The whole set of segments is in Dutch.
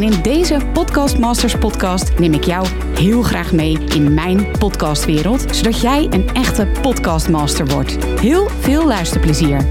En in deze Podcast Masters podcast neem ik jou heel graag mee in mijn podcastwereld, zodat jij een echte podcastmaster wordt. Heel veel luisterplezier.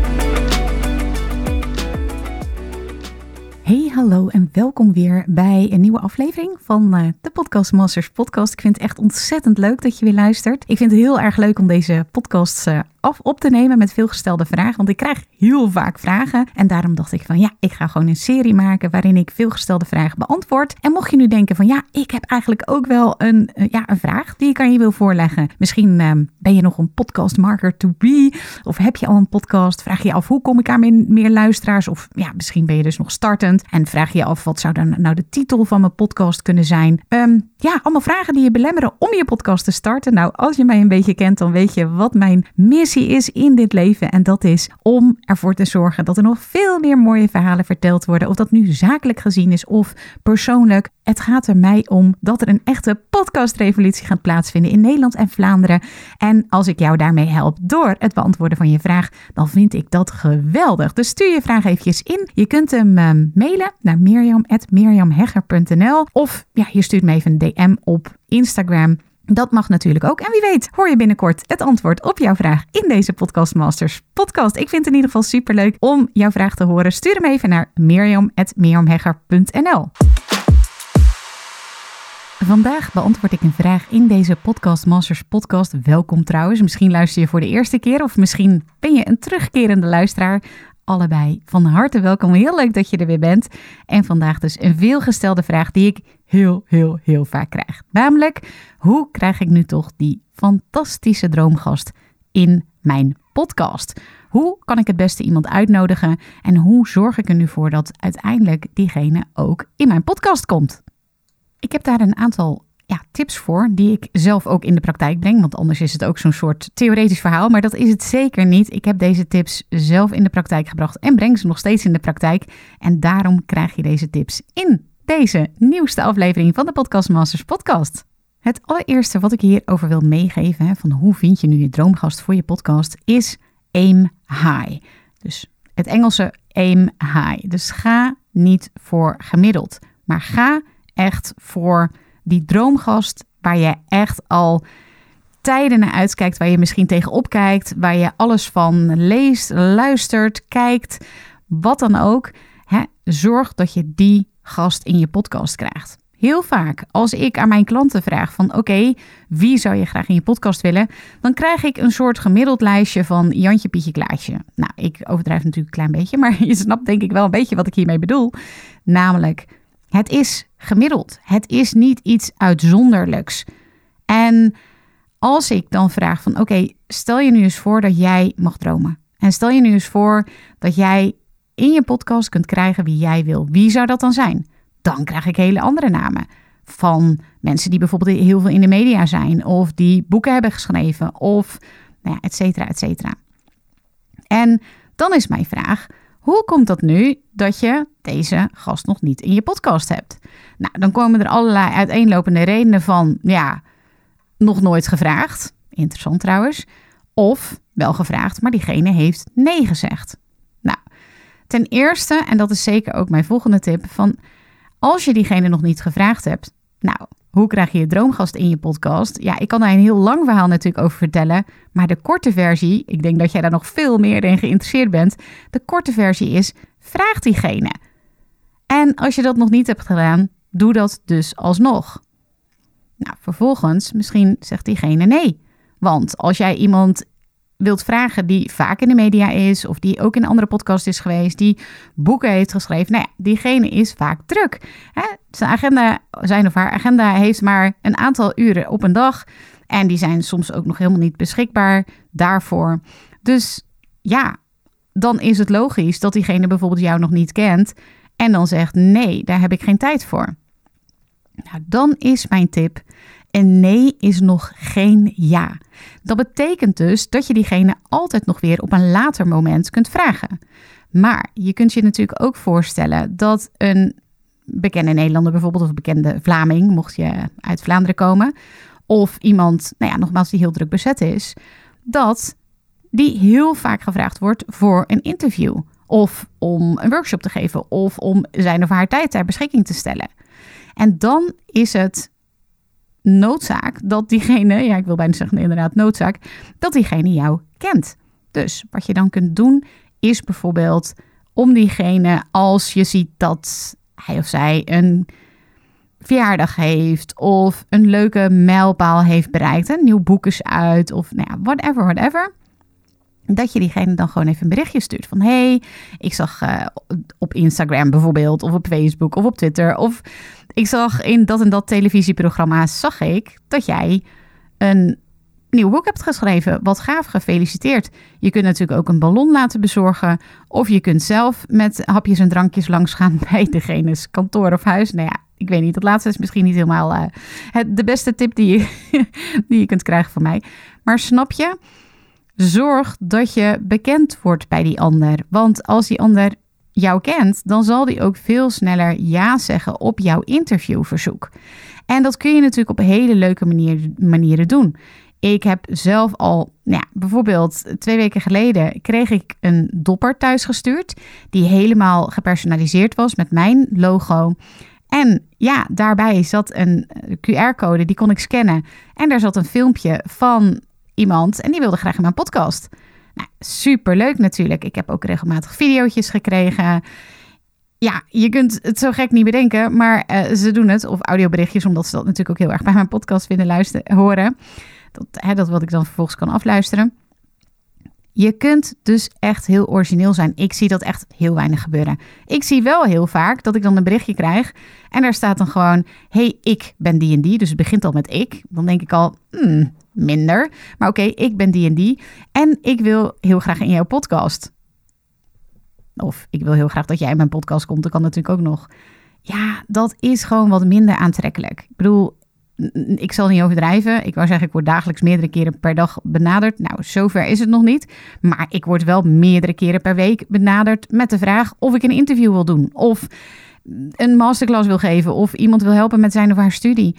Hey, hallo en welkom weer bij een nieuwe aflevering van uh, de Podcast Masters podcast. Ik vind het echt ontzettend leuk dat je weer luistert. Ik vind het heel erg leuk om deze podcasts uh, af op te nemen met veelgestelde vragen. Want ik krijg heel vaak vragen. En daarom dacht ik van ja, ik ga gewoon een serie maken waarin ik veelgestelde vragen beantwoord. En mocht je nu denken van ja, ik heb eigenlijk ook wel een, uh, ja, een vraag die ik aan je wil voorleggen. Misschien uh, ben je nog een podcast marker to be. Of heb je al een podcast? Vraag je af hoe kom ik aan meer, meer luisteraars? Of ja, misschien ben je dus nog startend. En vraag je af wat zou dan nou de titel van mijn podcast kunnen zijn? Um, ja, allemaal vragen die je belemmeren om je podcast te starten. Nou, als je mij een beetje kent, dan weet je wat mijn is in dit leven. En dat is om ervoor te zorgen dat er nog veel meer mooie verhalen verteld worden. Of dat nu zakelijk gezien is of persoonlijk. Het gaat er mij om dat er een echte podcastrevolutie gaat plaatsvinden in Nederland en Vlaanderen. En als ik jou daarmee help door het beantwoorden van je vraag, dan vind ik dat geweldig. Dus stuur je vraag eventjes in. Je kunt hem uh, mailen naar mirjam.mirjamhegger.nl of ja, je stuurt me even een DM op Instagram. Dat mag natuurlijk ook. En wie weet, hoor je binnenkort het antwoord op jouw vraag in deze Podcast Masters podcast. Ik vind het in ieder geval superleuk om jouw vraag te horen. Stuur hem even naar mirjam.mirjamhegger.nl. Vandaag beantwoord ik een vraag in deze Podcast Masters podcast. Welkom trouwens. Misschien luister je voor de eerste keer of misschien ben je een terugkerende luisteraar. Allebei van harte welkom. Heel leuk dat je er weer bent. En vandaag dus een veelgestelde vraag die ik heel, heel, heel vaak krijg. Namelijk, hoe krijg ik nu toch die fantastische droomgast in mijn podcast? Hoe kan ik het beste iemand uitnodigen en hoe zorg ik er nu voor dat uiteindelijk diegene ook in mijn podcast komt? Ik heb daar een aantal ja, tips voor die ik zelf ook in de praktijk breng. Want anders is het ook zo'n soort theoretisch verhaal. Maar dat is het zeker niet. Ik heb deze tips zelf in de praktijk gebracht en breng ze nog steeds in de praktijk. En daarom krijg je deze tips in deze nieuwste aflevering van de Podcast Masters podcast. Het allereerste wat ik hierover wil meegeven, van hoe vind je nu je droomgast voor je podcast, is aim high. Dus het Engelse aim high. Dus ga niet voor gemiddeld, maar ga echt voor die droomgast waar je echt al tijden naar uitkijkt, waar je misschien tegenop kijkt, waar je alles van leest, luistert, kijkt, wat dan ook. Hè, zorg dat je die gast in je podcast krijgt. Heel vaak, als ik aan mijn klanten vraag van oké, wie zou je graag in je podcast willen? Dan krijg ik een soort gemiddeld lijstje van Jantje, Pietje, Klaasje. Nou, ik overdrijf natuurlijk een klein beetje, maar je snapt denk ik wel een beetje wat ik hiermee bedoel. Namelijk, het is gemiddeld. Het is niet iets uitzonderlijks. En als ik dan vraag van oké, stel je nu eens voor dat jij mag dromen. En stel je nu eens voor dat jij in je podcast kunt krijgen wie jij wil. Wie zou dat dan zijn? Dan krijg ik hele andere namen. Van mensen die bijvoorbeeld heel veel in de media zijn, of die boeken hebben geschreven, of nou ja, et cetera, et cetera. En dan is mijn vraag: hoe komt dat nu dat je deze gast nog niet in je podcast hebt? Nou, dan komen er allerlei uiteenlopende redenen van, ja, nog nooit gevraagd. Interessant trouwens. Of wel gevraagd, maar diegene heeft nee gezegd. Nou, ten eerste, en dat is zeker ook mijn volgende tip, van als je diegene nog niet gevraagd hebt, nou, hoe krijg je je droomgast in je podcast? Ja, ik kan daar een heel lang verhaal natuurlijk over vertellen. Maar de korte versie, ik denk dat jij daar nog veel meer in geïnteresseerd bent. De korte versie is: vraag diegene. En als je dat nog niet hebt gedaan, doe dat dus alsnog. Nou, vervolgens, misschien zegt diegene nee. Want als jij iemand wilt vragen die vaak in de media is, of die ook in andere podcast is geweest, die boeken heeft geschreven, nou ja, diegene is vaak druk. Hè? Zijn agenda, zijn of haar agenda heeft maar een aantal uren op een dag. En die zijn soms ook nog helemaal niet beschikbaar daarvoor. Dus ja, dan is het logisch dat diegene bijvoorbeeld jou nog niet kent en dan zegt: nee, daar heb ik geen tijd voor. Nou, dan is mijn tip: Een nee is nog geen ja. Dat betekent dus dat je diegene altijd nog weer op een later moment kunt vragen. Maar je kunt je natuurlijk ook voorstellen dat een bekende Nederlander bijvoorbeeld, of bekende Vlaming, mocht je uit Vlaanderen komen, of iemand, nou ja, nogmaals, die heel druk bezet is, dat die heel vaak gevraagd wordt voor een interview. Of om een workshop te geven, of om zijn of haar tijd ter beschikking te stellen. En dan is het noodzaak dat diegene, ja, ik wil bijna zeggen inderdaad noodzaak, dat diegene jou kent. Dus wat je dan kunt doen, is bijvoorbeeld om diegene, als je ziet dat hij of zij een verjaardag heeft of een leuke mijlpaal heeft bereikt, een nieuw boek is uit of nou ja, whatever, whatever. Dat je diegene dan gewoon even een berichtje stuurt van hey, ik zag uh, op Instagram bijvoorbeeld of op Facebook of op Twitter of ik zag in dat en dat televisieprogramma zag ik dat jij een nieuw boek hebt geschreven. Wat gaaf, gefeliciteerd. Je kunt natuurlijk ook een ballon laten bezorgen. Of je kunt zelf met hapjes en drankjes langsgaan bij degene's kantoor of huis. Nou ja, ik weet niet. Dat laatste is misschien niet helemaal uh, het, de beste tip die je, die je kunt krijgen van mij. Maar snap je? Zorg dat je bekend wordt bij die ander. Want als die ander jou kent, dan zal die ook veel sneller ja zeggen op jouw interviewverzoek. En dat kun je natuurlijk op hele leuke manier, manieren doen. Ik heb zelf al, nou ja, bijvoorbeeld twee weken geleden kreeg ik een dopper thuisgestuurd. Die helemaal gepersonaliseerd was met mijn logo. En ja, daarbij zat een QR-code, die kon ik scannen. En daar zat een filmpje van iemand en die wilde graag in mijn podcast. Nou, super leuk natuurlijk. Ik heb ook regelmatig video's gekregen. Ja, je kunt het zo gek niet bedenken, maar uh, ze doen het. Of audioberichtjes, omdat ze dat natuurlijk ook heel erg bij mijn podcast vinden luisteren, horen. Dat, hè, dat wat ik dan vervolgens kan afluisteren. Je kunt dus echt heel origineel zijn. Ik zie dat echt heel weinig gebeuren. Ik zie wel heel vaak dat ik dan een berichtje krijg en daar staat dan gewoon: hey, ik ben die en die. Dus het begint al met ik. Dan denk ik al, hmm, minder. Maar oké, ik ben die en die. En ik wil heel graag in jouw podcast. Of ik wil heel graag dat jij in mijn podcast komt. Dat kan natuurlijk ook nog. Ja, dat is gewoon wat minder aantrekkelijk. Ik bedoel, ik zal niet overdrijven. Ik wou zeggen, ik word dagelijks meerdere keren per dag benaderd. Nou, zover is het nog niet. Maar ik word wel meerdere keren per week benaderd met de vraag of ik een interview wil doen. Of een masterclass wil geven. Of iemand wil helpen met zijn of haar studie.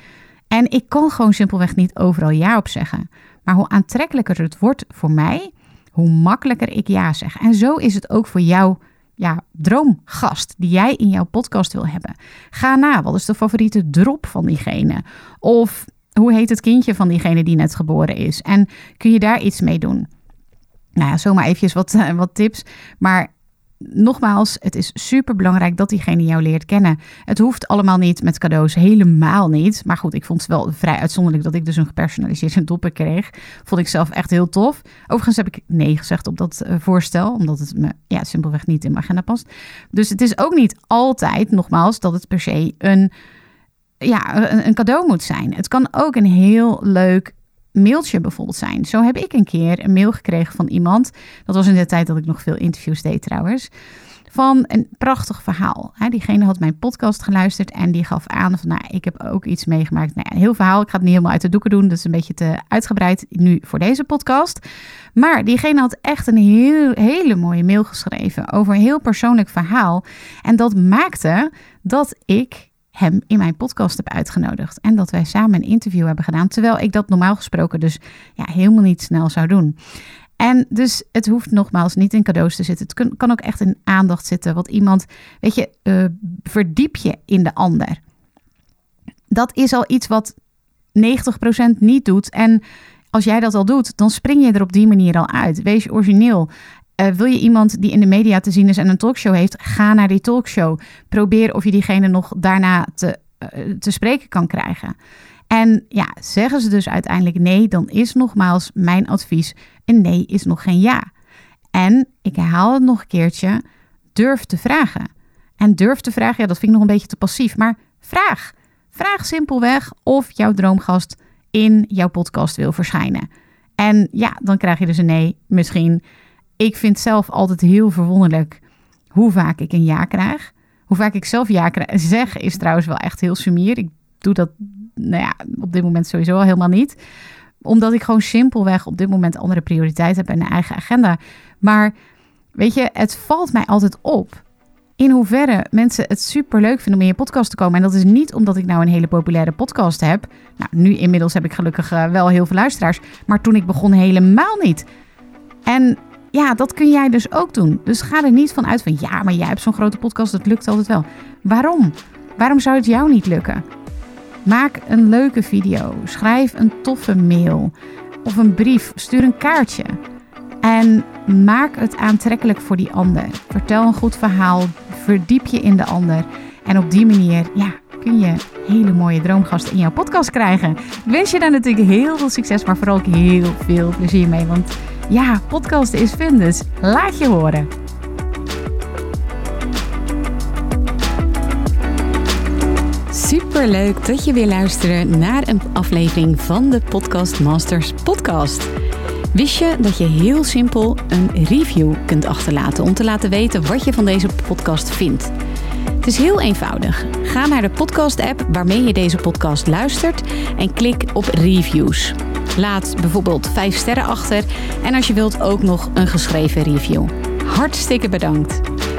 En ik kan gewoon simpelweg niet overal ja op zeggen. Maar hoe aantrekkelijker het wordt voor mij, hoe makkelijker ik ja zeg. En zo is het ook voor jou ja, droomgast die jij in jouw podcast wil hebben. Ga na, wat is de favoriete drop van diegene? Of hoe heet het kindje van diegene die net geboren is? En kun je daar iets mee doen? Nou ja, zomaar eventjes wat, wat tips. Maar nogmaals, het is super belangrijk dat diegene jou leert kennen. Het hoeft allemaal niet met cadeaus, helemaal niet. Maar goed, ik vond het wel vrij uitzonderlijk dat ik dus een gepersonaliseerde dopper kreeg. Vond ik zelf echt heel tof. Overigens heb ik nee gezegd op dat eh, voorstel, omdat het me ja, simpelweg niet in mijn agenda past. Dus het is ook niet altijd, nogmaals, dat het per se een, ja, een, een cadeau moet zijn. Het kan ook een heel leuk mailtje bijvoorbeeld zijn. Zo heb ik een keer een mail gekregen van iemand. Dat was in de tijd dat ik nog veel interviews deed trouwens. Van een prachtig verhaal. Diegene had mijn podcast geluisterd en die gaf aan van, nou, ik heb ook iets meegemaakt. Nou een heel verhaal. Ik ga het niet helemaal uit de doeken doen. Dat is een beetje te uitgebreid nu voor deze podcast. Maar diegene had echt een heel, hele mooie mail geschreven over een heel persoonlijk verhaal. En dat maakte dat ik hem in mijn podcast heb uitgenodigd. En dat wij samen een interview hebben gedaan. Terwijl ik dat normaal gesproken dus ja, helemaal niet snel zou doen. En dus het hoeft nogmaals niet in cadeaus te zitten. Het kan ook echt in aandacht zitten. Wat iemand, weet je, uh, verdiep je in de ander. Dat is al iets wat 90% niet doet. En als jij dat al doet, dan spring je er op die manier al uit. Wees origineel. Uh, wil je iemand die in de media te zien is en een talkshow heeft, ga naar die talkshow. Probeer of je diegene nog daarna te, uh, te spreken kan krijgen. En ja, zeggen ze dus uiteindelijk nee, dan is nogmaals mijn advies: een nee is nog geen ja. En ik herhaal het nog een keertje: durf te vragen. En durf te vragen, ja, dat vind ik nog een beetje te passief, maar vraag. Vraag simpelweg of jouw droomgast in jouw podcast wil verschijnen. En ja, dan krijg je dus een nee, misschien. Ik vind zelf altijd heel verwonderlijk hoe vaak ik een ja krijg. Hoe vaak ik zelf ja krijg, zeg is trouwens wel echt heel sumier. Ik doe dat nou ja, op dit moment sowieso al helemaal niet. Omdat ik gewoon simpelweg op dit moment andere prioriteiten heb en een eigen agenda. Maar weet je, het valt mij altijd op in hoeverre mensen het super leuk vinden om in je podcast te komen. En dat is niet omdat ik nou een hele populaire podcast heb. Nou, nu inmiddels heb ik gelukkig uh, wel heel veel luisteraars. Maar toen ik begon helemaal niet. En ja, dat kun jij dus ook doen. Dus ga er niet van uit van ja, maar jij hebt zo'n grote podcast, dat lukt altijd wel. Waarom? Waarom zou het jou niet lukken? Maak een leuke video. Schrijf een toffe mail. Of een brief. Stuur een kaartje. En maak het aantrekkelijk voor die ander. Vertel een goed verhaal. Verdiep je in de ander. En op die manier, ja, kun je hele mooie droomgasten in jouw podcast krijgen. Ik wens je daar natuurlijk heel veel succes, maar vooral ook heel veel plezier mee. Want ja, podcasten is fun, dus laat je horen. Super leuk dat je weer luistert naar een aflevering van de Podcast Masters podcast. Wist je dat je heel simpel een review kunt achterlaten om te laten weten wat je van deze podcast vindt? Het is heel eenvoudig. Ga naar de podcast-app waarmee je deze podcast luistert en klik op reviews. Laat bijvoorbeeld 5 sterren achter en als je wilt ook nog een geschreven review. Hartstikke bedankt.